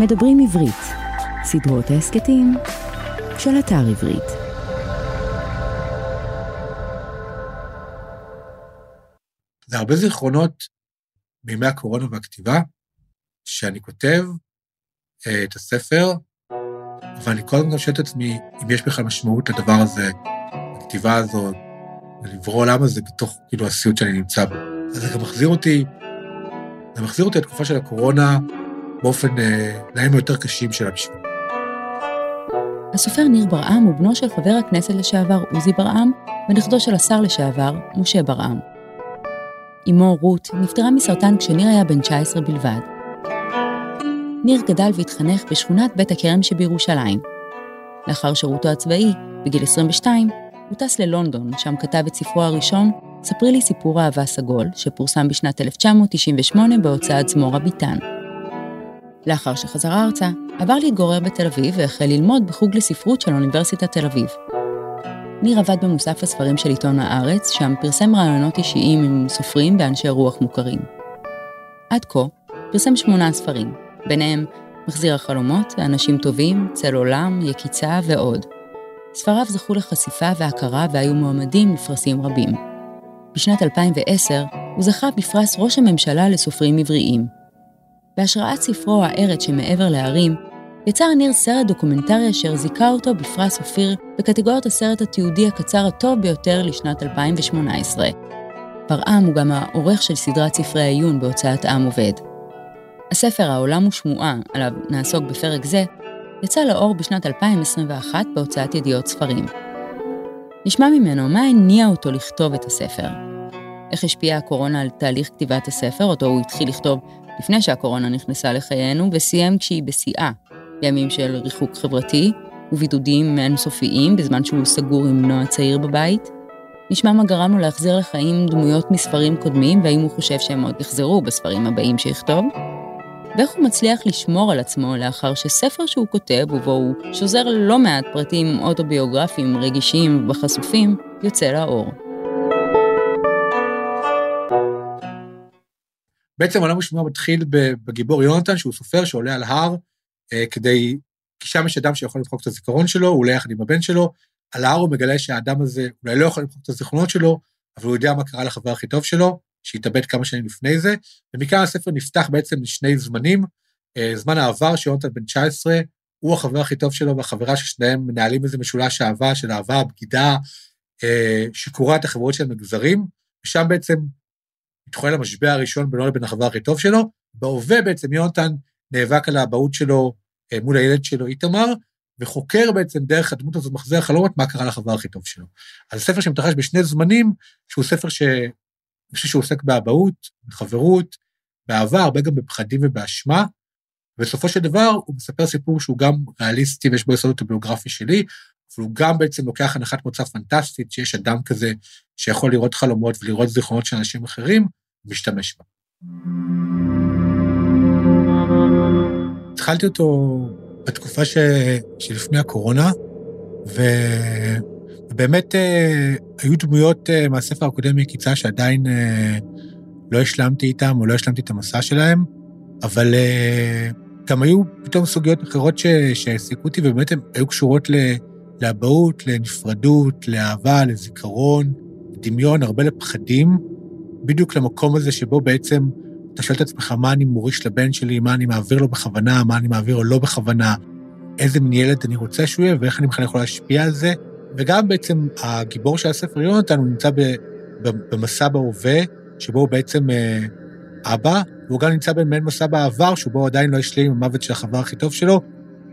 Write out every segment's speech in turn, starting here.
מדברים עברית, סדרות ההסכתים של אתר עברית. זה הרבה זיכרונות בימי הקורונה והכתיבה, שאני כותב אה, את הספר, אבל אני כל הזמן שואל את עצמי אם יש בכלל משמעות לדבר הזה, לכתיבה הזאת, ולברוא עולם הזה בתוך כאילו הסיוט שאני נמצא בו. אז זה גם מחזיר אותי, זה מחזיר אותי לתקופה של הקורונה באופן, אה, להם יותר קשים שלה בשבילי. הסופר ניר ברעם הוא בנו של חבר הכנסת לשעבר עוזי ברעם, ונכדו של השר לשעבר משה ברעם. אמו רות נפטרה מסרטן כשניר היה בן 19 בלבד. ניר גדל והתחנך בשכונת בית הכרם שבירושלים. לאחר שירותו הצבאי, בגיל 22, הוא טס ללונדון, שם כתב את ספרו הראשון, ספרי לי סיפור אהבה סגול, שפורסם בשנת 1998 בהוצאת זמורה ביטן. לאחר שחזר ארצה, עבר להתגורר בתל אביב והחל ללמוד בחוג לספרות של אוניברסיטת תל אביב. ניר עבד במוסף הספרים של עיתון הארץ, שם פרסם רעיונות אישיים עם סופרים ואנשי רוח מוכרים. עד כה, פרסם שמונה ספרים, ביניהם מחזיר החלומות, אנשים טובים, צל עולם, יקיצה ועוד. ספריו זכו לחשיפה והכרה והיו מועמדים לפרסים רבים. בשנת 2010 הוא זכה בפרס ראש הממשלה לסופרים עבריים. בהשראת ספרו "הארץ שמעבר להרים", יצר ניר סרט דוקומנטרי אשר זיכה אותו בפרס אופיר בקטגוריית הסרט התיעודי הקצר הטוב ביותר לשנת 2018. ברעם הוא גם העורך של סדרת ספרי העיון בהוצאת עם עובד. הספר "העולם הוא שמועה", עליו נעסוק בפרק זה, יצא לאור בשנת 2021 בהוצאת ידיעות ספרים. נשמע ממנו מה הניע אותו לכתוב את הספר. איך השפיעה הקורונה על תהליך כתיבת הספר, אותו הוא התחיל לכתוב לפני שהקורונה נכנסה לחיינו, וסיים כשהיא בשיאה, בימים של ריחוק חברתי ובידודים אינסופיים בזמן שהוא סגור עם נועה צעיר בבית. נשמע מה גרם לו להחזיר לחיים דמויות מספרים קודמים, והאם הוא חושב שהם עוד יחזרו בספרים הבאים שיכתוב. ואיך הוא מצליח לשמור על עצמו לאחר שספר שהוא כותב, ובו הוא שוזר לא מעט פרטים אוטוביוגרפיים רגישים וחשופים, יוצא לאור. בעצם עולם השמועה מתחיל בגיבור יונתן, שהוא סופר שעולה על הר אה, כדי, כי שם יש אדם שיכול למחוק את הזיכרון שלו, הוא עולה יחד עם הבן שלו, על ההר הוא מגלה שהאדם הזה אולי לא יכול למחוק את הזיכרונות שלו, אבל הוא יודע מה קרה לחבר הכי טוב שלו, שהתאבד כמה שנים לפני זה, ומכאן הספר נפתח בעצם לשני זמנים, אה, זמן העבר שיונתן בן 19, הוא החבר הכי טוב שלו והחברה ששניהם מנהלים איזה משולש אהבה של אהבה, בגידה, אה, שקורע את החברות שלהם לגזרים, ושם בעצם מתחולל המשבר הראשון בינו לבין החבר הכי טוב שלו. בהווה בעצם יונתן נאבק על האבהות שלו אה, מול הילד שלו איתמר, וחוקר בעצם דרך הדמות הזאת מחזיר חלומות מה קרה לחבר הכי טוב שלו. אז ספר שמתרחש בשני זמנים, שהוא ספר ש... אני חושב שהוא עוסק באבהות, בחברות, באהבה, הרבה גם בפחדים ובאשמה, ובסופו של דבר הוא מספר סיפור שהוא גם ריאליסטי ויש בו יסוד אוטוביוגרפי שלי, אבל הוא גם בעצם לוקח הנחת מוצא פנטסטית, שיש אדם כזה שיכול לראות חלומות ולראות זיכרונות של אנשים אחרים, ומשתמש בה. התחלתי אותו בתקופה ש... שלפני הקורונה. ובאמת אה, היו דמויות אה, מהספר הקודם מקיצה שעדיין אה, לא השלמתי איתם, או לא השלמתי את המסע שלהם, אבל גם היו פתאום סוגיות אחרות שהעסיקו אותי, ובאמת הן היו קשורות ל... לאבהות, לנפרדות, לאהבה, לזיכרון, לדמיון, הרבה לפחדים, בדיוק למקום הזה שבו בעצם אתה שואל את עצמך מה אני מוריש לבן שלי, מה אני מעביר לו בכוונה, מה אני מעביר לו לא בכוונה, איזה מין ילד אני רוצה שהוא יהיה ואיך אני בכלל יכול להשפיע על זה. וגם בעצם הגיבור של הספר יונתן, הוא נמצא במסע בהווה, שבו הוא בעצם אה, אבא, והוא גם נמצא במעין מסע בעבר, שבו הוא עדיין לא השלים עם המוות של החבר הכי טוב שלו,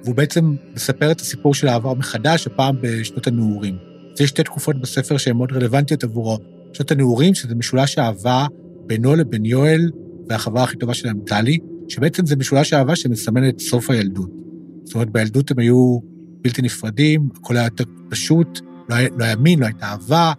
והוא בעצם מספר את הסיפור של העבר מחדש, הפעם בשנות הנעורים. אז יש שתי תקופות בספר שהן מאוד רלוונטיות עבורו. שנות הנעורים, שזה משולש אהבה בינו לבין יואל והחברה הכי טובה שלהם, טלי, שבעצם זה משולש אהבה שמסמן את סוף הילדות. זאת אומרת, בילדות הם היו בלתי נפרדים, הכל היה יותר פשוט, לא היה, לא היה מין, לא הייתה אהבה.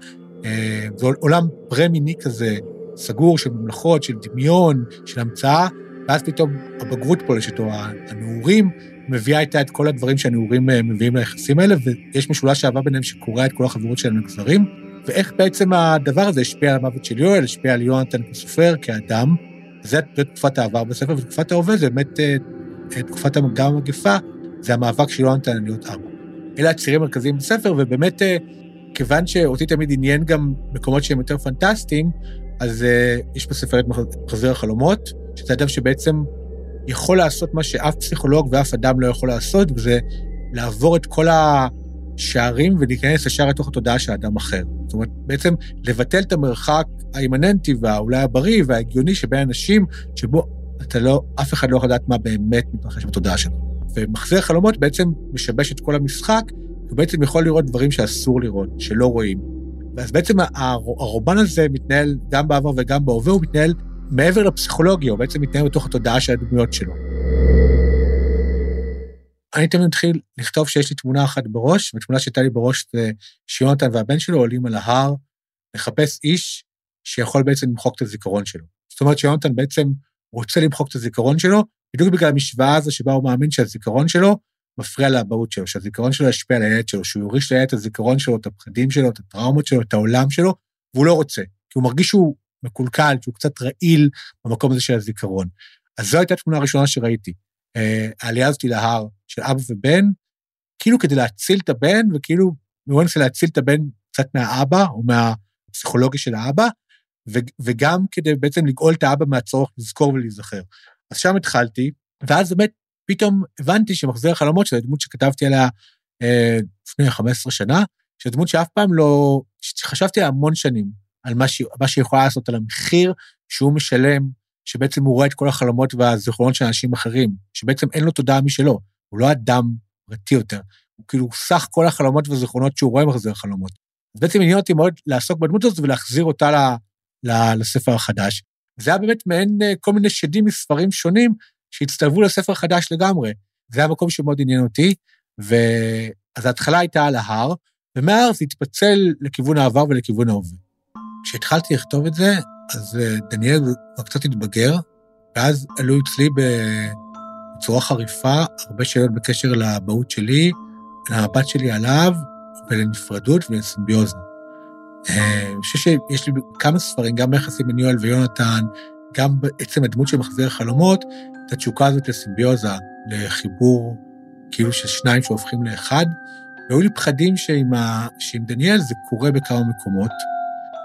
אה, זה עולם פרה-מיני כזה, סגור של ממלכות, של דמיון, של המצאה, ואז פתאום הבגרות פולשת, או הנעורים, מביאה איתה את כל הדברים שהנעורים אה, מביאים ליחסים האלה, ויש משולש אהבה ביניהם שקורע את כל החברות שלהם לגזרים, ואיך בעצם הדבר הזה השפיע על המוות של יואל, השפיע על יונתן כסופר, כאדם. זו תקופת העבר בספר, ותקופת ההווה זה באמת אה, תקופת גם המגפה, זה המאבק של יונתן להיות אבא. אלה הצירים המרכזיים בספר, ובאמת, כיוון שאותי תמיד עניין גם מקומות שהם יותר פנטסטיים, אז יש בספר את מחזיר החלומות, שזה אדם שבעצם יכול לעשות מה שאף פסיכולוג ואף אדם לא יכול לעשות, וזה לעבור את כל השערים ולהיכנס ישר לתוך התודעה של אדם אחר. זאת אומרת, בעצם לבטל את המרחק האימננטי והאולי הבריא וההגיוני שבין אנשים, שבו אתה לא, אף אחד לא יכול לדעת מה באמת מתרחש בתודעה שלו. ומחזיר חלומות בעצם משבש את כל המשחק, הוא בעצם יכול לראות דברים שאסור לראות, שלא רואים. ואז בעצם הרומן הזה מתנהל גם בעבר וגם בהווה, הוא מתנהל מעבר לפסיכולוגיה, הוא בעצם מתנהל בתוך התודעה של הדמויות שלו. אני תמיד מתחיל לכתוב שיש לי תמונה אחת בראש, ותמונה שהייתה לי בראש זה שיונתן והבן שלו עולים על ההר לחפש איש שיכול בעצם למחוק את הזיכרון שלו. זאת אומרת שיונתן בעצם רוצה למחוק את הזיכרון שלו, בדיוק בגלל המשוואה הזו שבה הוא מאמין שהזיכרון שלו מפריע לאבהות שלו, שהזיכרון שלו ישפיע על הילד שלו, שהוא יוריש לילד את הזיכרון שלו, את הפחדים שלו, את הטראומות שלו, את העולם שלו, והוא לא רוצה, כי הוא מרגיש שהוא מקולקל, שהוא קצת רעיל במקום הזה של הזיכרון. אז זו הייתה התמונה הראשונה שראיתי. אה, העלייה הזאתי להר של אבא ובן, כאילו כדי להציל את הבן, וכאילו, הוא מנסה להציל את הבן קצת מהאבא, או מהפסיכולוגיה של האבא, וגם כדי בעצם לגאול את האבא מהצורך לזכור ולהיזכר. אז שם התחלתי, ואז באמת פתאום הבנתי שמחזיר החלומות, שזו דמות שכתבתי עליה אה, לפני 15 שנה, שזו דמות שאף פעם לא, שחשבתי עליה המון שנים, על מה שהיא, מה שהיא יכולה לעשות, על המחיר שהוא משלם, שבעצם הוא רואה את כל החלומות והזיכרונות של אנשים אחרים, שבעצם אין לו תודעה משלו, הוא לא אדם פרטי יותר, הוא כאילו סך כל החלומות והזיכרונות שהוא רואה מחזיר החלומות. אז בעצם עניין אותי מאוד לעסוק בדמות הזאת ולהחזיר אותה ל, ל, לספר החדש. זה היה באמת מעין אה, כל מיני שדים מספרים שונים שהצטלבו לספר חדש לגמרי. זה המקום שמאוד עניין אותי, ואז ההתחלה הייתה על ההר, ומההר זה התפצל לכיוון העבר ולכיוון ההווה. כשהתחלתי לכתוב את זה, אז אה, דניאל כבר קצת התבגר, ואז עלו אצלי בצורה חריפה הרבה שאלות בקשר לאבהות שלי, למבט שלי עליו, ולנפרדות ולסימביוזה. אה, אני חושב שיש לי כמה ספרים, גם ביחסים בין יואל ויונתן, גם בעצם הדמות של מחזיר חלומות, את התשוקה הזאת לסימביוזה, לחיבור כאילו של שניים שהופכים לאחד. והיו לי פחדים שעם, ה... שעם דניאל זה קורה בכמה מקומות.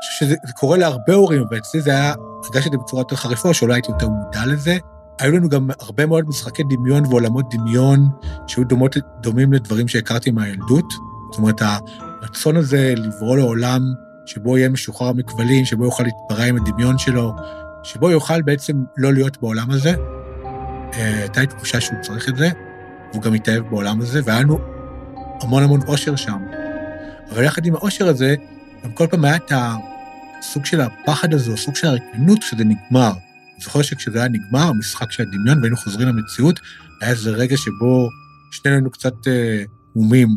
חושב שזה קורה להרבה הורים, אבל אצלי זה היה, הרגשתי בצורה יותר חריפה, שאולי הייתי יותר מודע לזה. היו לנו גם הרבה מאוד משחקי דמיון ועולמות דמיון שהיו דומות, דומים לדברים שהכרתי מהילדות. זאת אומרת, הרצון הזה לברוא לעולם שבו יהיה משוחרר מכבלים, שבו יוכל להתפרע עם הדמיון שלו, שבו יוכל בעצם לא להיות בעולם הזה. אה, הייתה לי תחושה שהוא צריך את זה, והוא גם התאהב בעולם הזה, והיה לנו המון המון אושר שם. אבל יחד עם האושר הזה, גם כל פעם היה את הסוג של הפחד הזה, או סוג של הרקנות כשזה נגמר. אני זוכר שכשזה היה נגמר, המשחק של הדמיון, והיינו חוזרים למציאות, היה איזה רגע שבו שנינו היינו קצת אה, מומים,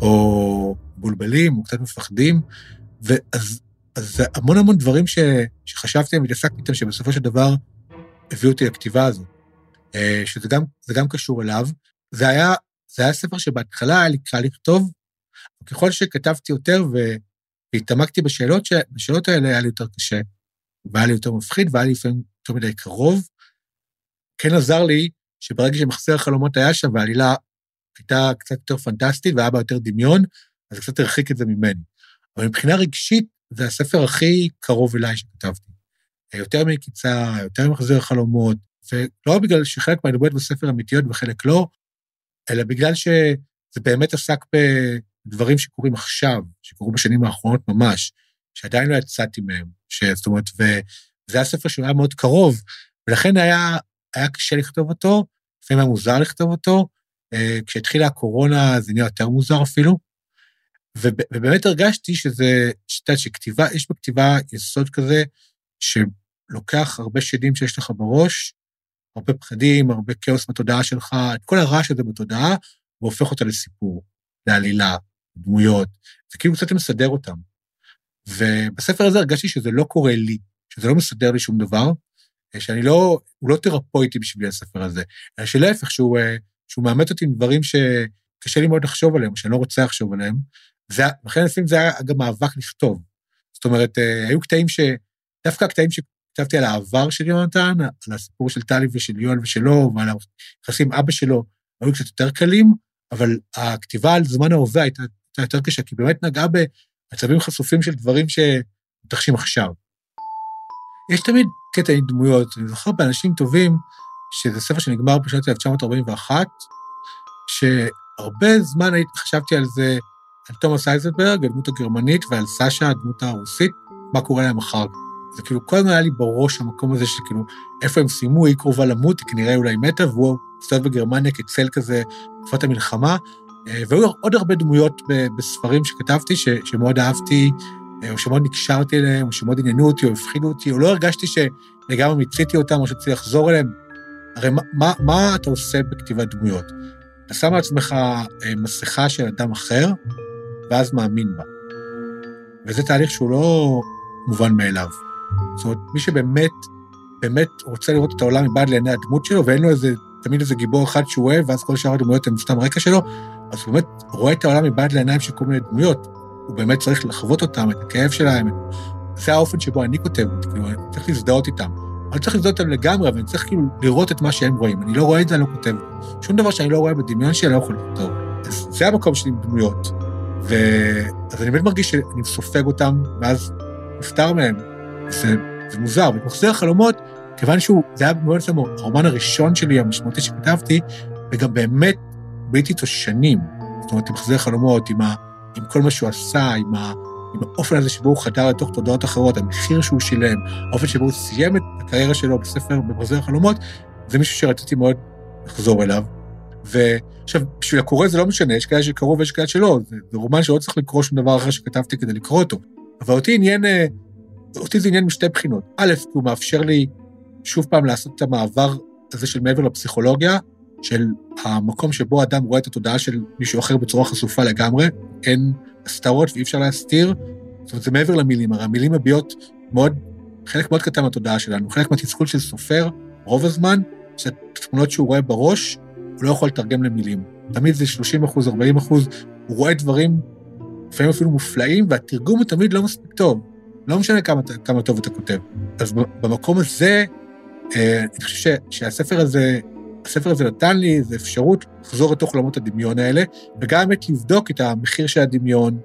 או מבולבלים, או קצת מפחדים, ואז אז המון המון דברים ש, שחשבתי והתעסקתי איתם, שבסופו של דבר הביאו אותי לכתיבה הזאת. אה, שזה גם, גם קשור אליו. זה היה, זה היה ספר שבהתחלה היה לי קל לכתוב, וככל שכתבתי יותר והתעמקתי בשאלות, ש... בשאלות האלה היה לי יותר קשה, והיה לי יותר מפחיד, והיה לי לפעמים יותר מדי קרוב. כן עזר לי שברגע שמחסר החלומות היה שם, והעלילה הייתה קצת יותר פנטסטית והיה בה יותר דמיון, אז קצת הרחיק את זה ממני. אבל מבחינה רגשית, זה הספר הכי קרוב אליי שכתבתי. יותר מקיצה, יותר מחזיר חלומות, ולא בגלל שחלק מהדמויות בספר אמיתיות וחלק לא, אלא בגלל שזה באמת עסק בדברים שקורים עכשיו, שקורו בשנים האחרונות ממש, שעדיין לא יצאתי מהם. ש... זאת אומרת, וזה היה ספר שהוא היה מאוד קרוב, ולכן היה, היה קשה לכתוב אותו, לפעמים היה מוזר לכתוב אותו. אה, כשהתחילה הקורונה זה נהיה יותר מוזר אפילו, ובאמת הרגשתי שזה, שאתה שכתיבה, יש בכתיבה יסוד כזה, שלוקח הרבה שדים שיש לך בראש, הרבה פחדים, הרבה כאוס בתודעה שלך, את כל הרעש הזה בתודעה, והופך אותה לסיפור, לעלילה, דמויות, זה כאילו קצת מסדר אותם. ובספר הזה הרגשתי שזה לא קורה לי, שזה לא מסדר לי שום דבר, שאני לא, הוא לא תרפויטי בשבילי הספר הזה, אלא שלהפך, שהוא, שהוא מאמת אותי עם דברים שקשה לי מאוד לחשוב עליהם, שאני לא רוצה לחשוב עליהם, ולכן לפעמים זה היה גם מאבק לכתוב. זאת אומרת, אה, היו קטעים ש... דווקא הקטעים ש... כתבתי על העבר של יונתן, על הסיפור של טלי ושל יואל ושלו, ועל היחסים עם אבא שלו, היו קצת יותר קלים, אבל הכתיבה על זמן ההווה הייתה, הייתה יותר קשה, כי באמת נגעה במצבים חשופים של דברים שמתרחשים עכשיו. יש תמיד קטע עם דמויות, אני זוכר באנשים טובים, שזה ספר שנגמר בשנת 1941, שהרבה זמן חשבתי על זה, על תומאס אייזנברג, הדמות הגרמנית, ועל סשה, הדמות הרוסית, מה קורה להם אחר. זה כאילו, כל הזמן היה לי בראש המקום הזה שכאילו, איפה הם סיימו, היא קרובה למות, היא כנראה אולי מתה, והוא מסתובב בגרמניה כצל כזה, תקופת המלחמה. אה, והיו עוד הרבה דמויות בספרים שכתבתי, ש, שמאוד אהבתי, אה, או שמאוד נקשרתי אליהם, או שמאוד עניינו אותי, או הפחידו אותי, או לא הרגשתי שלגמרי מיציתי אותם, או שצריך לחזור אליהם. הרי מה, מה, מה אתה עושה בכתיבת דמויות? אתה שם לעצמך אה, מסכה של אדם אחר, ואז מאמין בה. וזה תהליך שהוא לא מובן מאליו. זאת אומרת, מי שבאמת, באמת רוצה לראות את העולם מבעד לעיני הדמות שלו, ואין לו איזה, תמיד איזה גיבור אחד שהוא אוהב, ואז כל שאר הדמויות הם סתם רקע שלו, אז הוא באמת רואה את העולם מבעד לעיניים של כל מיני דמויות. הוא באמת צריך לחוות אותם, את הכאב שלהם. זה האופן שבו אני כותב, כאילו, אני צריך להזדהות איתם. אני צריך להזדהות אותם לגמרי, אבל אני צריך כאילו לראות את מה שהם רואים. אני לא רואה את זה, אני לא כותב. שום דבר שאני לא רואה בדמיון שלי, אני לא יכול לכתוב. אז זה המקום שלי עם דמויות. ו... אז אני באמת מרגיש שאני סופג אותם, ואז נפטר מהם. זה, זה מוזר. ומחזיר החלומות, כיוון שהוא, זה היה מאוד עצמו הרומן הראשון שלי, המשמעותי שכתבתי, וגם באמת ביליתי איתו שנים. זאת אומרת, עם מחזיר החלומות, עם, ה, עם כל מה שהוא עשה, עם, ה, עם האופן הזה שבו הוא חדר לתוך תודעות אחרות, המחיר שהוא שילם, האופן שבו הוא סיים את הקריירה שלו בספר במחזיר החלומות, זה מישהו שרציתי מאוד לחזור אליו. ועכשיו, בשביל הקורא זה לא משנה, יש כאלה שקראו ויש כאלה שלא, זה, זה רומן שלא צריך לקרוא שום דבר אחר שכתבתי כדי לקרוא אותו. אבל אותי עניין אה, אותי זה עניין משתי בחינות. א', הוא מאפשר לי שוב פעם לעשות את המעבר הזה של מעבר לפסיכולוגיה, של המקום שבו אדם רואה את התודעה של מישהו אחר בצורה חשופה לגמרי, אין הסתרות ואי אפשר להסתיר. זאת אומרת, זה מעבר למילים, הרי המילים מביעות מאוד, חלק מאוד קטן מהתודעה שלנו, חלק מהתסכול של סופר, רוב הזמן, זה תמונות שהוא רואה בראש, הוא לא יכול לתרגם למילים. תמיד זה 30 אחוז, 40 אחוז, הוא רואה דברים לפעמים אפילו מופלאים, והתרגום הוא תמיד לא מספיק טוב. לא משנה כמה, כמה טוב אתה כותב. אז במקום הזה, אה, אני חושב שהספר הזה, הספר הזה נתן לי איזו אפשרות לחזור לתוך עולמות הדמיון האלה, וגם באמת לבדוק את המחיר של הדמיון,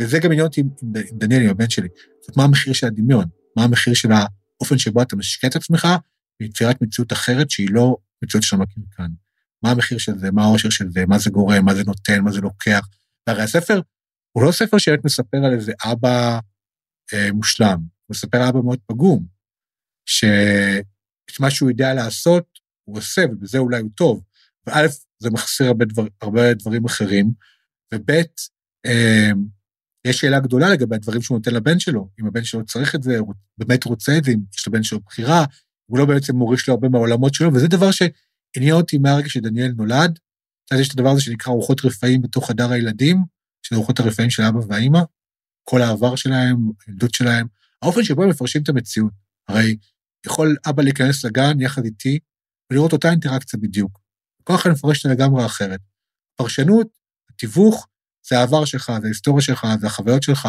וזה גם עניין אותי עם, עם דניאל, עם הבן שלי. זאת מה המחיר של הדמיון? מה המחיר של האופן שבו אתה משקע את עצמך ביצירת מציאות אחרת שהיא לא מציאות שאתה מכיר כאן. מה המחיר של זה, מה העושר של זה, מה זה גורם, מה זה נותן, מה זה לוקח. והרי הספר הוא לא ספר שבאמת מספר על איזה אבא אה, מושלם. הוא מספר אבא מאוד פגום, שאת מה שהוא יודע לעשות, הוא עושה, ובזה אולי הוא טוב. וא', זה מחסיר הרבה, דבר, הרבה דברים אחרים, וב', אה, יש שאלה גדולה לגבי הדברים שהוא נותן לבן שלו, אם הבן שלו צריך את זה, הוא באמת רוצה את זה, אם יש לבן שלו בחירה, הוא לא בעצם מוריש לו הרבה מהעולמות שלו, וזה דבר שעניין אותי מהרגע שדניאל נולד. אז יש את הדבר הזה שנקרא רוחות רפאים בתוך חדר הילדים, שזה רוחות הרפאים של אבא והאימא, כל העבר שלהם, הילדות שלהם, האופן שבו הם מפרשים את המציאות. הרי יכול אבא להיכנס לגן יחד איתי ולראות אותה אינטראקציה בדיוק. כל אחד מפרש את זה לגמרי אחרת. פרשנות, התיווך, זה העבר שלך, זה ההיסטוריה שלך, זה החוויות שלך,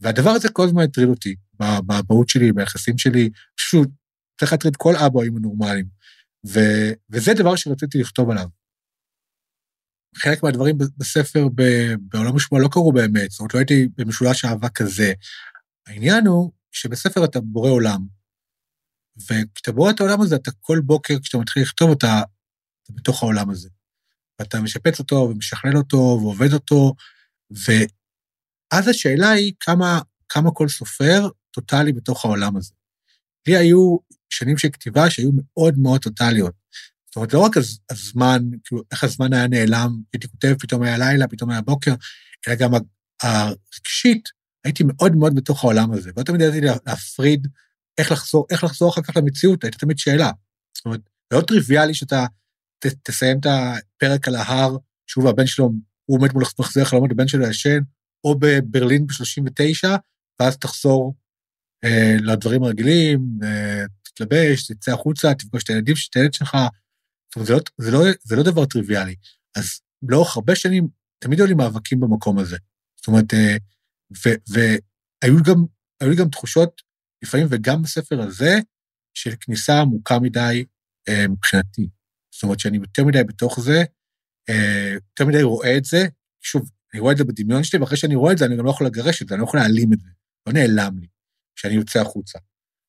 והדבר הזה כל הזמן הטריד אותי, באבהות שלי, ביחסים שלי, פשוט צריך להטריד כל אבא אם נורמליים. ו, וזה דבר שרציתי לכתוב עליו. חלק מהדברים בספר בעולם השמועה לא קרו באמת, זאת אומרת, לא הייתי במשולש אהבה כזה. העניין הוא שבספר אתה בורא עולם, וכשאתה בורא את העולם הזה, אתה כל בוקר, כשאתה מתחיל לכתוב, אתה, אתה בתוך העולם הזה. ואתה משפץ אותו, ומשכלל אותו, ועובד אותו, ואז השאלה היא כמה, כמה כל סופר טוטאלי בתוך העולם הזה. לי היו שנים של כתיבה שהיו מאוד מאוד טוטאליות. זאת אומרת, לא רק הזמן, כאילו, איך הזמן היה נעלם, הייתי כותב, פתאום היה לילה, פתאום היה בוקר, אלא גם הרגשית, הייתי מאוד מאוד בתוך העולם הזה. לא תמיד ידעתי להפריד איך לחזור, איך לחזור אחר כך למציאות, הייתה תמיד שאלה. זאת אומרת, זה לא טריוויאלי שאתה ת, תסיים את הפרק על ההר, שוב, הבן שלו, הוא עומד מול מחזיר החלומות, הבן שלו ישן, או בברלין ב-39, ואז תחזור אה, לדברים הרגילים, אה, תתלבש, תצא החוצה, תפגוש את הילדים, את הילד שלך, זאת אומרת, זה לא, זה, לא, זה לא דבר טריוויאלי. אז לאורך הרבה שנים, תמיד היו לי מאבקים במקום הזה. זאת אומרת, אה, והיו גם, היו לי גם תחושות, לפעמים, וגם בספר הזה, של כניסה עמוקה מדי אה, מבחינתי. זאת אומרת שאני יותר מדי בתוך זה, אה, יותר מדי רואה את זה, שוב, אני רואה את זה בדמיון שלי, ואחרי שאני רואה את זה, אני גם לא יכול לגרש את זה, אני לא יכול להעלים את זה, לא נעלם לי כשאני יוצא החוצה.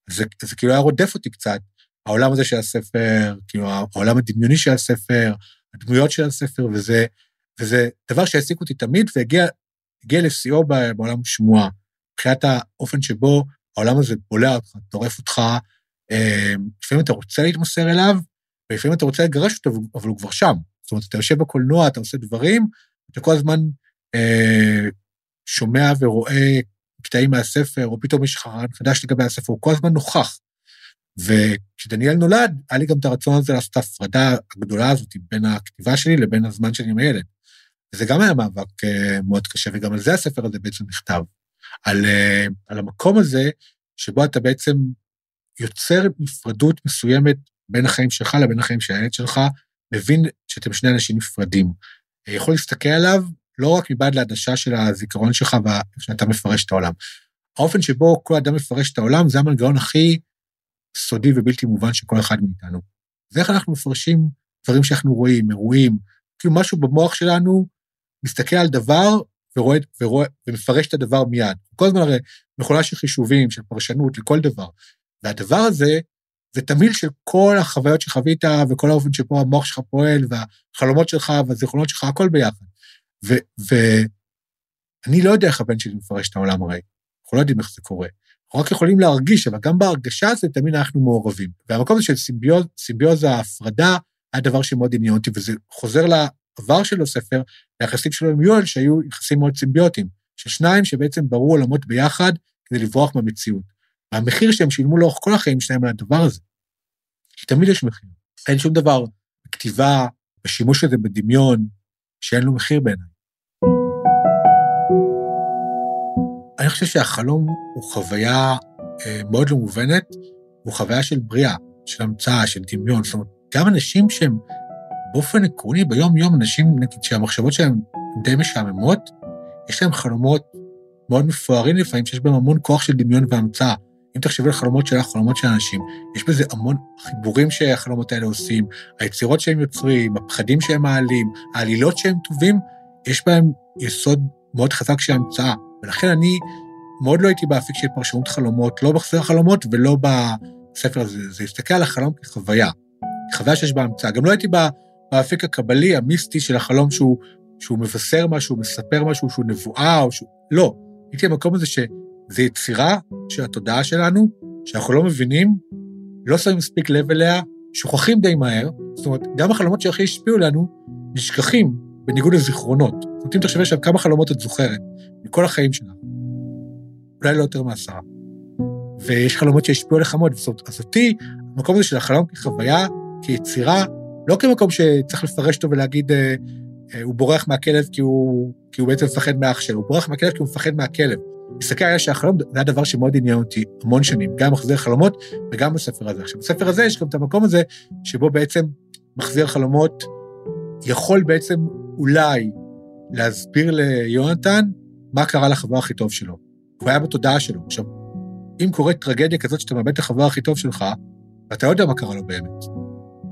זה, זה כאילו היה רודף אותי קצת, העולם הזה של הספר, כאילו העולם הדמיוני של הספר, הדמויות של הספר, וזה, וזה דבר שהעסיק אותי תמיד, והגיע לשיאו בעולם שמועה, מבחינת האופן שבו העולם הזה בולע אותך, טורף אותך, אה, לפעמים אתה רוצה להתמסר אליו, ולפעמים אתה רוצה לגרש אותו, אבל הוא כבר שם. זאת אומרת, אתה יושב בקולנוע, אתה עושה דברים, אתה כל הזמן אה, שומע ורואה קטעים מהספר, או פתאום יש לך רעיון חדש לגבי הספר, הוא כל הזמן נוכח. וכשדניאל נולד, היה לי גם את הרצון הזה לעשות את ההפרדה הגדולה הזאת בין הכתיבה שלי לבין הזמן שלי עם הילד. וזה גם היה מאבק uh, מאוד קשה, וגם על זה הספר הזה בעצם נכתב. על, uh, על המקום הזה שבו אתה בעצם יוצר נפרדות מסוימת בין החיים שלך לבין החיים של הילד שלך, מבין שאתם שני אנשים נפרדים. Uh, יכול להסתכל עליו לא רק מבעד לעדשה של הזיכרון שלך ושאתה מפרש את העולם. האופן שבו כל אדם מפרש את העולם זה המנגנון הכי סודי ובלתי מובן של כל אחד מאיתנו. זה איך אנחנו מפרשים דברים שאנחנו רואים, אירועים, כאילו משהו במוח שלנו מסתכל על דבר ורואה, ורואה, ומפרש את הדבר מיד. כל הזמן הרי מכונה של חישובים, של פרשנות, לכל דבר. והדבר הזה, זה תמיל של כל החוויות שחווית, וכל האופן שבו המוח שלך פועל, והחלומות שלך, והזיכרונות שלך, הכל ביחד. ואני לא יודע איך הבן שלי מפרש את העולם הרי. אנחנו לא יודעים איך זה קורה. אנחנו רק יכולים להרגיש, אבל גם בהרגשה הזאת תמיד אנחנו מעורבים. והמקום הזה של סימביוז, סימביוזה, ההפרדה, היה דבר שמאוד עניין אותי, וזה חוזר לעבר של הספר, ליחסים שלו עם יואל, שהיו יחסים מאוד סימביוטיים, של שניים שבעצם ברו עולמות ביחד כדי לברוח מהמציאות. והמחיר שהם שילמו לאורך כל החיים שלהם על הדבר הזה. כי תמיד יש מחיר. אין שום דבר בכתיבה, בשימוש הזה בדמיון, שאין לו מחיר בעיניי. אני חושב שהחלום הוא חוויה אה, מאוד לא מובנת, הוא חוויה של בריאה, של המצאה, של דמיון. זאת אומרת, גם אנשים שהם באופן עקרוני, ביום-יום, אנשים, נגיד, שהמחשבות שלהם די משעממות, יש להם חלומות מאוד מפוארים לפעמים, שיש בהם המון כוח של דמיון והמצאה. אם תחשבי על חלומות שלך, חלומות של אנשים, יש בזה המון חיבורים שהחלומות האלה עושים, היצירות שהם יוצרים, הפחדים שהם מעלים, העלילות שהם טובים, יש בהם יסוד מאוד חזק של המצאה. ולכן אני מאוד לא הייתי באפיק של פרשנות חלומות, לא בחסר חלומות ולא בספר הזה. זה להסתכל על החלום כחוויה, חוויה שיש בה המצאה. גם לא הייתי באפיק הקבלי, המיסטי של החלום שהוא, שהוא מבשר משהו, מספר משהו, שהוא נבואה, או שהוא... לא. הייתי במקום הזה שזה יצירה של התודעה שלנו, שאנחנו לא מבינים, לא שמים מספיק לב אליה, שוכחים די מהר. זאת אומרת, גם החלומות שהכי השפיעו לנו, נשכחים בניגוד לזיכרונות. זאת אומרת, אם תחשבי עכשיו כמה חלומות את זוכרת, מכל החיים שלך, אולי לא יותר מעשרה. ויש חלומות שהשפיעו עליך מאוד, אז אותי, המקום הזה של החלום כחוויה, כיצירה, לא כמקום שצריך לפרש אותו ולהגיד, אה, אה, הוא בורח מהכלב כי הוא, כי הוא בעצם מפחד מאח שלו, הוא בורח מהכלב כי הוא מפחד מהכלב. מסתכל היה שהחלום זה הדבר שמאוד עניין אותי המון שנים, גם מחזיר חלומות וגם בספר הזה. עכשיו, בספר הזה יש גם את המקום הזה שבו בעצם מחזיר חלומות יכול בעצם אולי להסביר ליונתן מה קרה לחבר הכי טוב שלו. הוא היה בתודעה שלו. עכשיו, אם קורית טרגדיה כזאת שאתה מאבד את החבר הכי טוב שלך, ואתה לא יודע מה קרה לו באמת,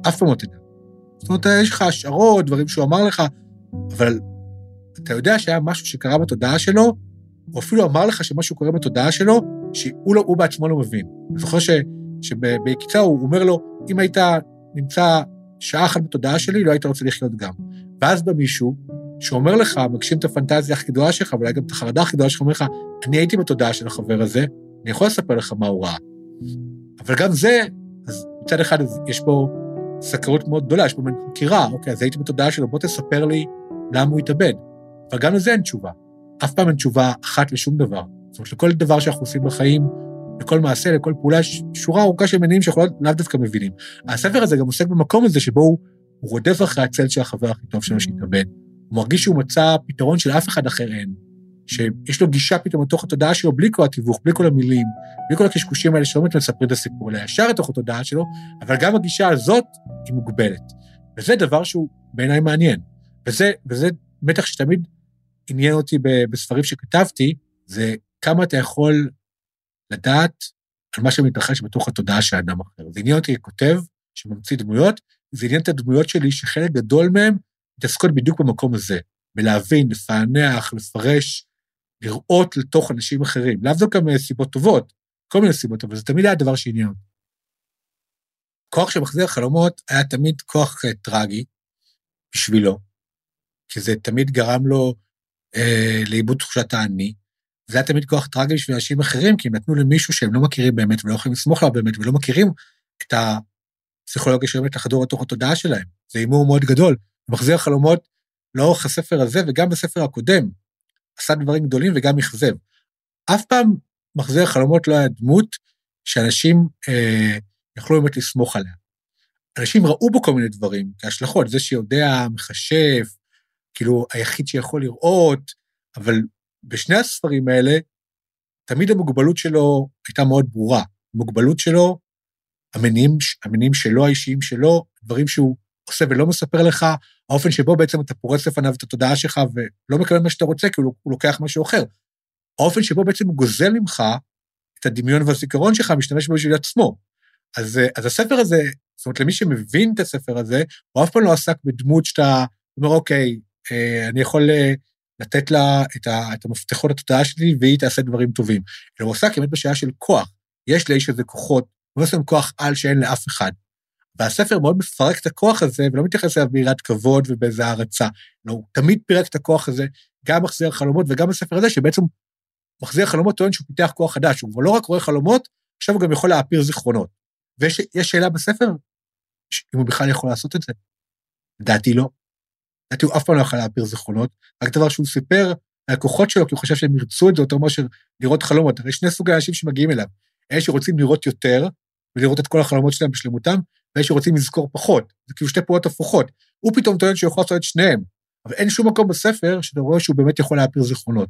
אף פעם לא תדע. זאת אומרת, יש לך השערות, דברים שהוא אמר לך, אבל אתה יודע שהיה משהו שקרה בתודעה שלו, או אפילו אמר לך שמשהו קורה בתודעה שלו, שהוא לא, בעצמו לא מבין. אני זוכר שבעקיצה הוא אומר לו, אם היית נמצא שעה אחת בתודעה שלי, לא היית רוצה לחיות גם. ואז בא מישהו שאומר לך, מגשים את הפנטזיה הכי גדולה שלך, ואולי גם את החרדה הכי גדולה שלך, אומר לך, אני הייתי בתודעה של החבר הזה, אני יכול לספר לך מה הוא ראה. אבל גם זה, אז מצד אחד יש פה סקרות מאוד גדולה, יש פה מין חקירה, אוקיי, אז הייתי בתודעה שלו, בוא תספר לי למה הוא התאבד. אבל גם לזה אין תשובה. אף פעם אין תשובה אחת לשום דבר. זאת אומרת, לכל דבר שאנחנו עושים בחיים, לכל מעשה, לכל פעולה, יש שורה ארוכה של מניעים שאנחנו לאו דווקא מבינים. הספר הזה גם עוסק במקום הזה שבו הוא, הוא רודף אחרי הצל של החבר הכי טוב שלו שהתאבד. הוא מרגיש שהוא מצא פתרון שלאף אחד אחר אין, שיש לו גישה פתאום לתוך התודעה שלו בלי כל התיווך, בלי כל המילים, בלי כל הקשקושים האלה שלא באמת מספרים את הסיפור, אלא ישר לתוך התודעה שלו, אבל גם הגישה הזאת היא מוגבלת. וזה דבר שהוא בעיניי מעניין. וזה, וזה מתח שתמיד עניין אותי בספרים שכתבתי, זה כמה אתה יכול לדעת על מה שמתרחש בתוך התודעה של אדם אחר. זה עניין אותי ככותב שממציא דמויות, זה עניין את הדמויות שלי שחלק גדול מהן מתעסקות בדיוק במקום הזה, בלהבין, לפענח, לפרש, לראות לתוך אנשים אחרים. לאו דווקא מסיבות טובות, כל מיני סיבות, אבל זה תמיד היה הדבר שעניין. כוח שמחזיר חלומות היה תמיד כוח uh, טרגי בשבילו, כי זה תמיד גרם לו אה, לאיבוד תחושת האני. זה היה תמיד כוח טרגי בשביל אנשים אחרים, כי הם נתנו למישהו שהם לא מכירים באמת ולא יכולים לסמוך עליו באמת ולא מכירים את הפסיכולוגיה שבאמת לחדור לתוך התודעה שלהם. זה הימור מאוד גדול. מחזיר חלומות לאורך הספר הזה וגם בספר הקודם. עשה דברים גדולים וגם אכזב. אף פעם מחזיר חלומות לא היה דמות שאנשים אה, יכלו באמת לסמוך עליה. אנשים ראו בו כל מיני דברים, כהשלכות, זה שיודע, מכשף, כאילו היחיד שיכול לראות, אבל בשני הספרים האלה, תמיד המוגבלות שלו הייתה מאוד ברורה. המוגבלות שלו, המניעים, שלו, האישיים שלו, דברים שהוא עושה ולא מספר לך, האופן שבו בעצם אתה פורץ לפניו את התודעה שלך ולא מקבל מה שאתה רוצה, כי הוא, הוא לוקח משהו אחר. האופן שבו בעצם הוא גוזל ממך את הדמיון והזיכרון שלך, משתמש בו בשביל עצמו. אז, אז הספר הזה, זאת אומרת, למי שמבין את הספר הזה, הוא אף פעם לא עסק בדמות שאתה אומר, אוקיי, אה, אני יכול אה, לתת לה את, ה, את המפתחות לתודעה שלי והיא תעשה דברים טובים. אלא הוא עסק באמת בשאלה של כוח. יש לאיש הזה כוחות, הוא לא עושה כוח על שאין לאף אחד. והספר מאוד מפרק את הכוח הזה ולא מתייחס אליו ביראת כבוד ובאיזה הערצה. לא, הוא תמיד פירק את הכוח הזה, גם מחזיר חלומות וגם בספר הזה, שבעצם מחזיר חלומות טוען שהוא פיתח כוח חדש, הוא לא רק רואה חלומות, עכשיו הוא גם יכול להעפיר זיכרונות. ויש שאלה בספר, אם הוא בכלל יכול לעשות את זה. לדעתי לא. לדעתי הוא אף פעם לא יכול להעביר זיכרונות, רק דבר שהוא סיפר ללקוחות שלו, כי הוא חושב שהם ירצו את זה יותר מאשר לראות חלומות. הרי שני סוגי אנשים שמגיעים אליו, אלה שרוצים לראות יותר, ולראות את כל החלומות שלהם בשלמותם, ואלה שרוצים לזכור פחות. זה כאילו שתי פעולות הפוכות. הוא פתאום טוען שהוא יכול לעשות את שניהם, אבל אין שום מקום בספר שאתה רואה שהוא באמת יכול להעביר זיכרונות.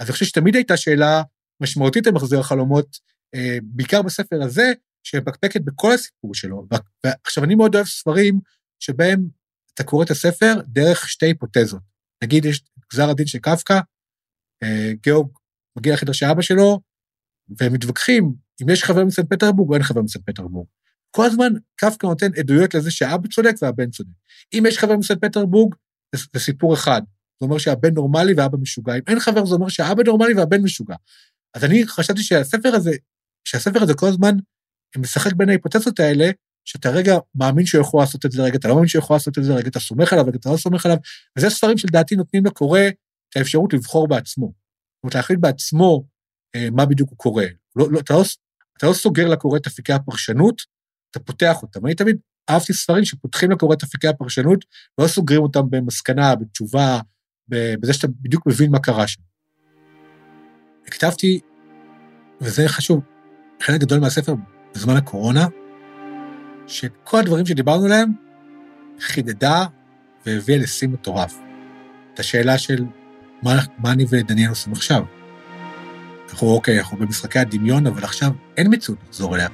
אז אני חושב שתמיד הייתה שאלה משמעותית על מחזיר החלומות, אה, בעיקר בספר הזה, שמפקפקת בכל הסיפור שלו. ועכשיו, אני מאוד אוהב ספרים שבהם אתה קורא את הספר דרך שתי היפותזות. נגיד, יש גזר הדין של קפקא, אה, גיאוג מגיע לחדר של אבא שלו, והם מתווכחים אם יש חבר מסן פטרבורג או אין חבר מסן פטרבורג. כל הזמן קפקא נותן עדויות לזה שהאבא צודק והבן צודק. אם יש חבר מסן פטרבורג, זה, סיפור אחד. זה אומר שהבן נורמלי והאבא משוגע. אם אין חבר, זה אומר שהאבא נורמלי והבן משוגע. אז אני חשבתי שהספר הזה, שהספר הזה כל הזמן משחק בין ההיפותזות האלה, שאתה רגע מאמין שהוא יכול לעשות את זה, רגע אתה לא מאמין שהוא יכול לעשות את זה, רגע אתה סומך עליו, רגע אתה לא סומך עליו, וזה ספרים שלדעתי נותנים לקורא את האפשרות לבחור בעצמו. זאת אומרת, להחליט בעצמו אה, מה בדיוק הוא קורא. לא, לא, אתה, לא, אתה לא סוגר לקורא את אפיקי הפרשנות, אתה פותח אותם. אני תמיד אהבתי ספרים שפותחים לקורא את אפיקי הפרשנות, ולא סוגרים אותם במסקנה, בתשובה, בזה שאתה בדיוק מבין מה קרה שם. כתבתי, וזה חשוב, חלק גדול מהספר בזמן הקורונה, שכל הדברים שדיברנו עליהם חידדה והביאה לשיא מטורף. את השאלה של מה, מה אני ודניאל עושים עכשיו. אנחנו, אוקיי, אנחנו במשחקי הדמיון, אבל עכשיו אין מציאות לחזור אליה.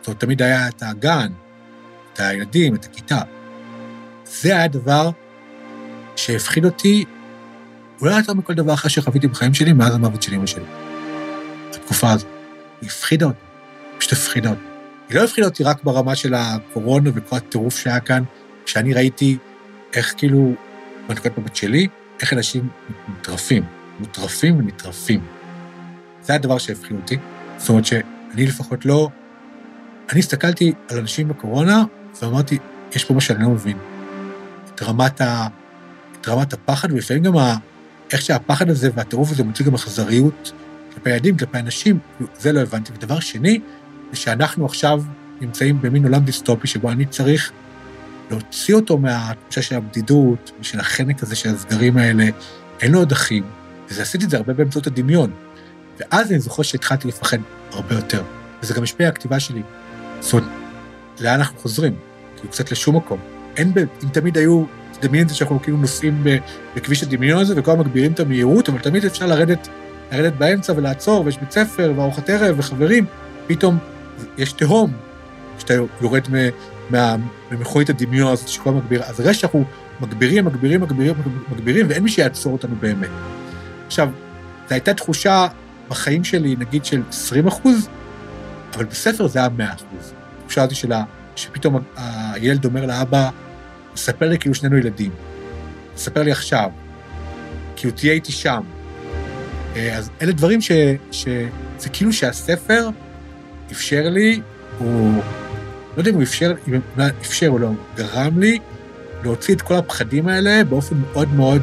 זאת אומרת, תמיד היה את הגן, את הילדים, את הכיתה. זה היה דבר שהפחיד אותי, אולי יותר מכל דבר אחר שחוויתי בחיים שלי מאז המוות של אמא שלי. התקופה הזו. היא הפחידה אותי, פשוט הפחידה אותי. היא לא הפחידה אותי רק ברמה של הקורונה וכל הטירוף שהיה כאן, כשאני ראיתי איך כאילו, בנקודת מבט שלי, איך אנשים מוטרפים, מוטרפים ונטרפים. זה הדבר שהפחיד אותי. זאת אומרת שאני לפחות לא... אני הסתכלתי על אנשים בקורונה ואמרתי, יש פה מה שאני לא מבין. את רמת, ה... את רמת הפחד, ולפעמים גם ה... איך שהפחד הזה והטירוף הזה מוציא גם אכזריות כלפי ילדים, כלפי אנשים, זה לא הבנתי. ודבר שני, זה שאנחנו עכשיו נמצאים במין עולם דיסטופי שבו אני צריך להוציא אותו מהתחושה של הבדידות, ושל החנק הזה של הסגרים האלה, אין לו עוד אחים, וזה עשיתי את זה הרבה באמצעות הדמיון. ואז אני זוכר שהתחלתי לפחד הרבה יותר, וזה גם השפיע על הכתיבה שלי. זאת אומרת, לאן אנחנו חוזרים? כאילו קצת לשום מקום. אין, ב... אם תמיד היו, תדמיין את זה שאנחנו כאילו נוסעים בכביש הדמיון הזה, וכל הזמן מגבירים את המהירות, אבל תמיד אפשר לרדת, לרדת באמצע ולעצור, ויש בית ספר, וארוחת ערב, וחברים, פתאום יש תהום, כשאתה יורד ממכונית הדמיון הזאת שכל מגביר, אז הרי שאנחנו מגבירים, מגבירים, מגבירים, מגבירים, ואין מי שיעצור אותנו באמת. עכשיו, זו הייתה תחושה בחיים שלי, נגיד של 20 אחוז, אבל בספר זה היה מאה אחוז. שאלתי שאלה, שפתאום הילד אומר לאבא, ספר לי כאילו שנינו ילדים. ספר לי עכשיו. כאילו תהיה איתי שם. אה, אז אלה דברים ש... ש... זה כאילו שהספר אפשר לי, הוא... לא יודע אם הוא אפשר, אם אפשר או לא, גרם לי להוציא את כל הפחדים האלה באופן מאוד מאוד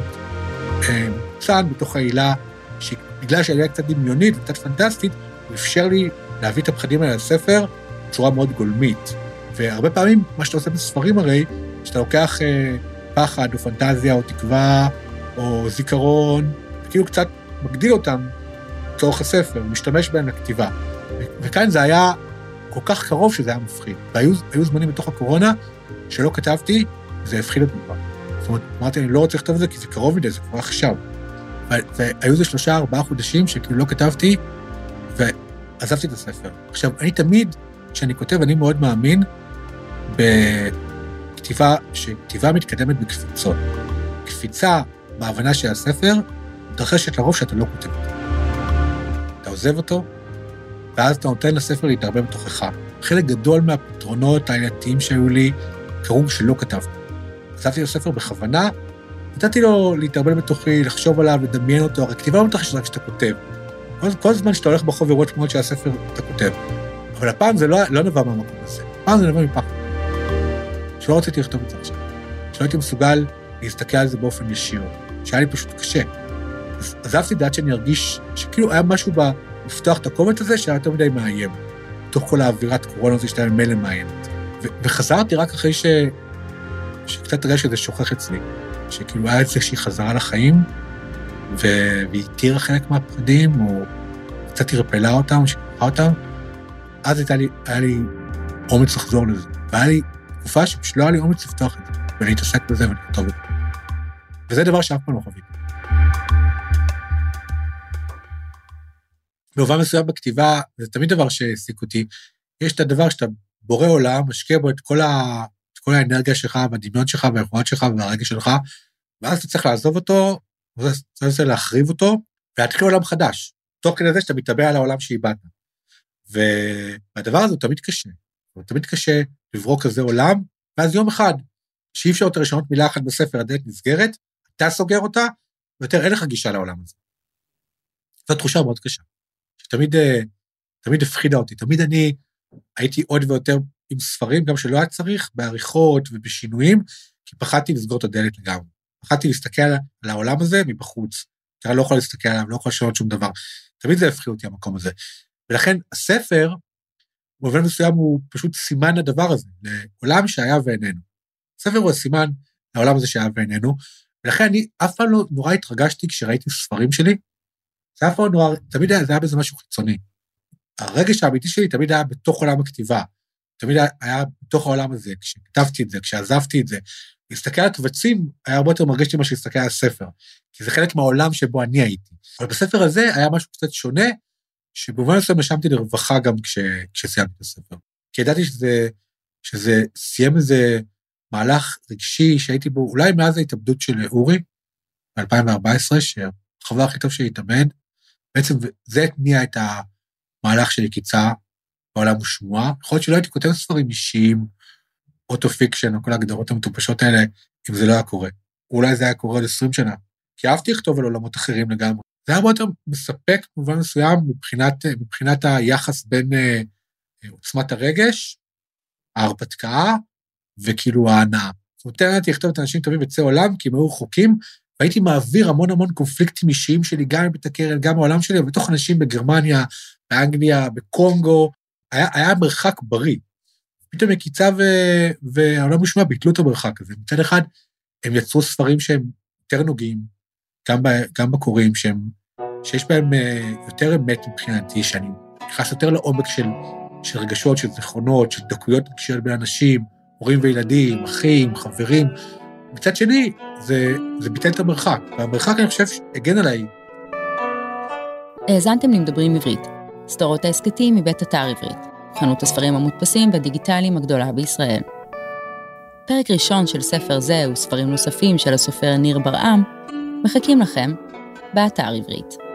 אה, מוצן בתוך העילה, שבגלל שהעילה קצת דמיונית וקצת פנטסטית, הוא אפשר לי להביא את הפחדים האלה לספר בצורה מאוד גולמית. והרבה פעמים, מה שאתה עושה בספרים הרי, שאתה לוקח אה, פחד או פנטזיה או תקווה או זיכרון, וכאילו קצת מגדיל אותם לצורך הספר, משתמש בהם לכתיבה. וכאן זה היה כל כך קרוב שזה היה מפחיד. והיו זמנים בתוך הקורונה שלא כתבתי, זה הפחיד אותי כבר. זאת אומרת, אמרתי, אני לא רוצה לכתוב את זה כי זה קרוב מדי, זה כבר עכשיו. והיו איזה שלושה, ארבעה חודשים שכאילו לא כתבתי, ועזבתי את הספר. עכשיו, אני תמיד, כשאני כותב, אני מאוד מאמין בכתיבה, שכתיבה מתקדמת בקפיצות. קפיצה בהבנה של הספר מתרחשת לרוב שאתה לא כותב אותו. אתה עוזב אותו, ואז אתה נותן לספר להתערבב בתוכך. חלק גדול מהפתרונות העלייתיים שהיו לי קרו כשלא כתבתי. כתבתי לו ספר בכוונה, נתתי לו להתערבל בתוכי, לחשוב עליו, לדמיין אותו, הרי כתיבה לא מתרחשת רק כשאתה כותב. כל, כל זמן שאתה הולך ברחוב ורואה תמונות של הספר, אתה כותב. אבל הפעם זה לא, לא נבע מהמקום הזה, הפעם זה נבע מפחד. שלא רציתי לכתוב את זה עכשיו. שלא הייתי מסוגל להסתכל על זה באופן ישיר, שהיה לי פשוט קשה. אז עזבתי דעת שאני ארגיש שכאילו היה משהו בלפתוח את הקומץ הזה שהיה יותר מדי מאיים, תוך כל האווירת קורונה הזו שהייתה ממילא מאיימת. וחזרתי רק אחרי ש... שקצת הרגע שזה שוכח אצלי, שכאילו היה איזושהי חזרה לחיים, והתירה חלק מהפחדים, או קצת ערפלה אותם, שכחה אותם, אז הייתה לי, היה לי אומץ לחזור לזה. והיה לי תקופה שפשוט לא היה לי אומץ לפתוח את זה, ולהתעסק בזה ולכתוב את זה. וזה דבר שאף פעם לא חוויתי. במובן מסוים בכתיבה, זה תמיד דבר שהעסיק אותי. יש את הדבר שאתה בורא עולם, משקיע בו את כל, ה, את כל האנרגיה שלך, והדמיון שלך, והיכולות שלך, והרגש שלך, ואז אתה צריך לעזוב אותו, ואתה צריך להחריב אותו, ולהתחיל עולם חדש, תוך כדי זה שאתה מתאבע על העולם שאיבדת. והדבר הזה הוא תמיד קשה. הוא תמיד קשה לברוא כזה עולם, ואז יום אחד, שאי אפשר יותר לשנות מילה אחת בספר, הדלת נסגרת, אתה סוגר אותה, ויותר אין לך גישה לעולם הזה. זו תחושה מאוד קשה, שתמיד אה, תמיד הפחידה אותי. תמיד אני הייתי עוד ויותר עם ספרים, גם שלא היה צריך, בעריכות ובשינויים, כי פחדתי לסגור את הדלת לגמרי. פחדתי להסתכל על העולם הזה מבחוץ, אני לא יכול להסתכל עליו, לא יכול לשנות שום דבר. תמיד זה הפחיד אותי, המקום הזה. ולכן הספר, במובן מסוים הוא פשוט סימן לדבר הזה, לעולם שהיה ואיננו. הספר הוא הסימן לעולם הזה שהיה ואיננו, ולכן אני אף פעם לא נורא התרגשתי כשראיתי ספרים שלי, זה אף פעם לא נורא, תמיד היה, זה היה בזה משהו חיצוני. הרגש האמיתי שלי תמיד היה בתוך עולם הכתיבה, תמיד היה בתוך העולם הזה, כשכתבתי את זה, כשעזבתי את זה. להסתכל על קבצים היה הרבה יותר מרגש לי ממה להסתכל על הספר, כי זה חלק מהעולם שבו אני הייתי. אבל בספר הזה היה משהו קצת שונה, שבמובן מסוים נשמתי לרווחה גם כש, כשסיימתי את הספר. כי ידעתי שזה, שזה סיים איזה מהלך רגשי שהייתי בו, אולי מאז ההתאבדות של אורי, ב-2014, שהחבר הכי טוב שלי התאבד, בעצם זה התניע את המהלך של יקיצה בעולם ושמועה. יכול להיות שלא הייתי כותב ספרים אישיים, auto fiction, או כל ההגדרות המטופשות האלה, אם זה לא היה קורה. אולי זה היה קורה עוד 20 שנה. כי אהבתי לכתוב על עולמות אחרים לגמרי. זה היה מאוד מספק במובן מסוים מבחינת, מבחינת היחס בין uh, עוצמת הרגש, ההרפתקה, וכאילו ההנאה. זאת אומרת, נהניתי לכתוב את האנשים טובים בקצה עולם, כי הם היו רחוקים, והייתי מעביר המון המון קונפליקטים אישיים שלי, גם מבית הקרן, גם בעולם שלי, אבל בתוך אנשים בגרמניה, באנגליה, בקונגו, היה, היה מרחק בריא. פתאום מקיצה ו... והעולם משמע ביטלו את המרחק הזה. מצד אחד, הם יצרו ספרים שהם יותר נוגעים, גם, ב... גם בקוראים, שהם, שיש בהם אה, יותר אמת מבחינתי, שאני נכנס יותר לעומק של, של רגשות, של זיכרונות, של דקויות רגשיות בין אנשים, הורים וילדים, אחים, חברים. מצד שני, זה, זה ביטל את המרחק, והמרחק, אני חושב, הגן עליי. האזנתם למדברים עברית, סדרות ההסכתים מבית אתר עברית, חנות הספרים המודפסים והדיגיטליים הגדולה בישראל. פרק ראשון של ספר זה וספרים נוספים של הסופר ניר ברעם מחכים לכם באתר עברית.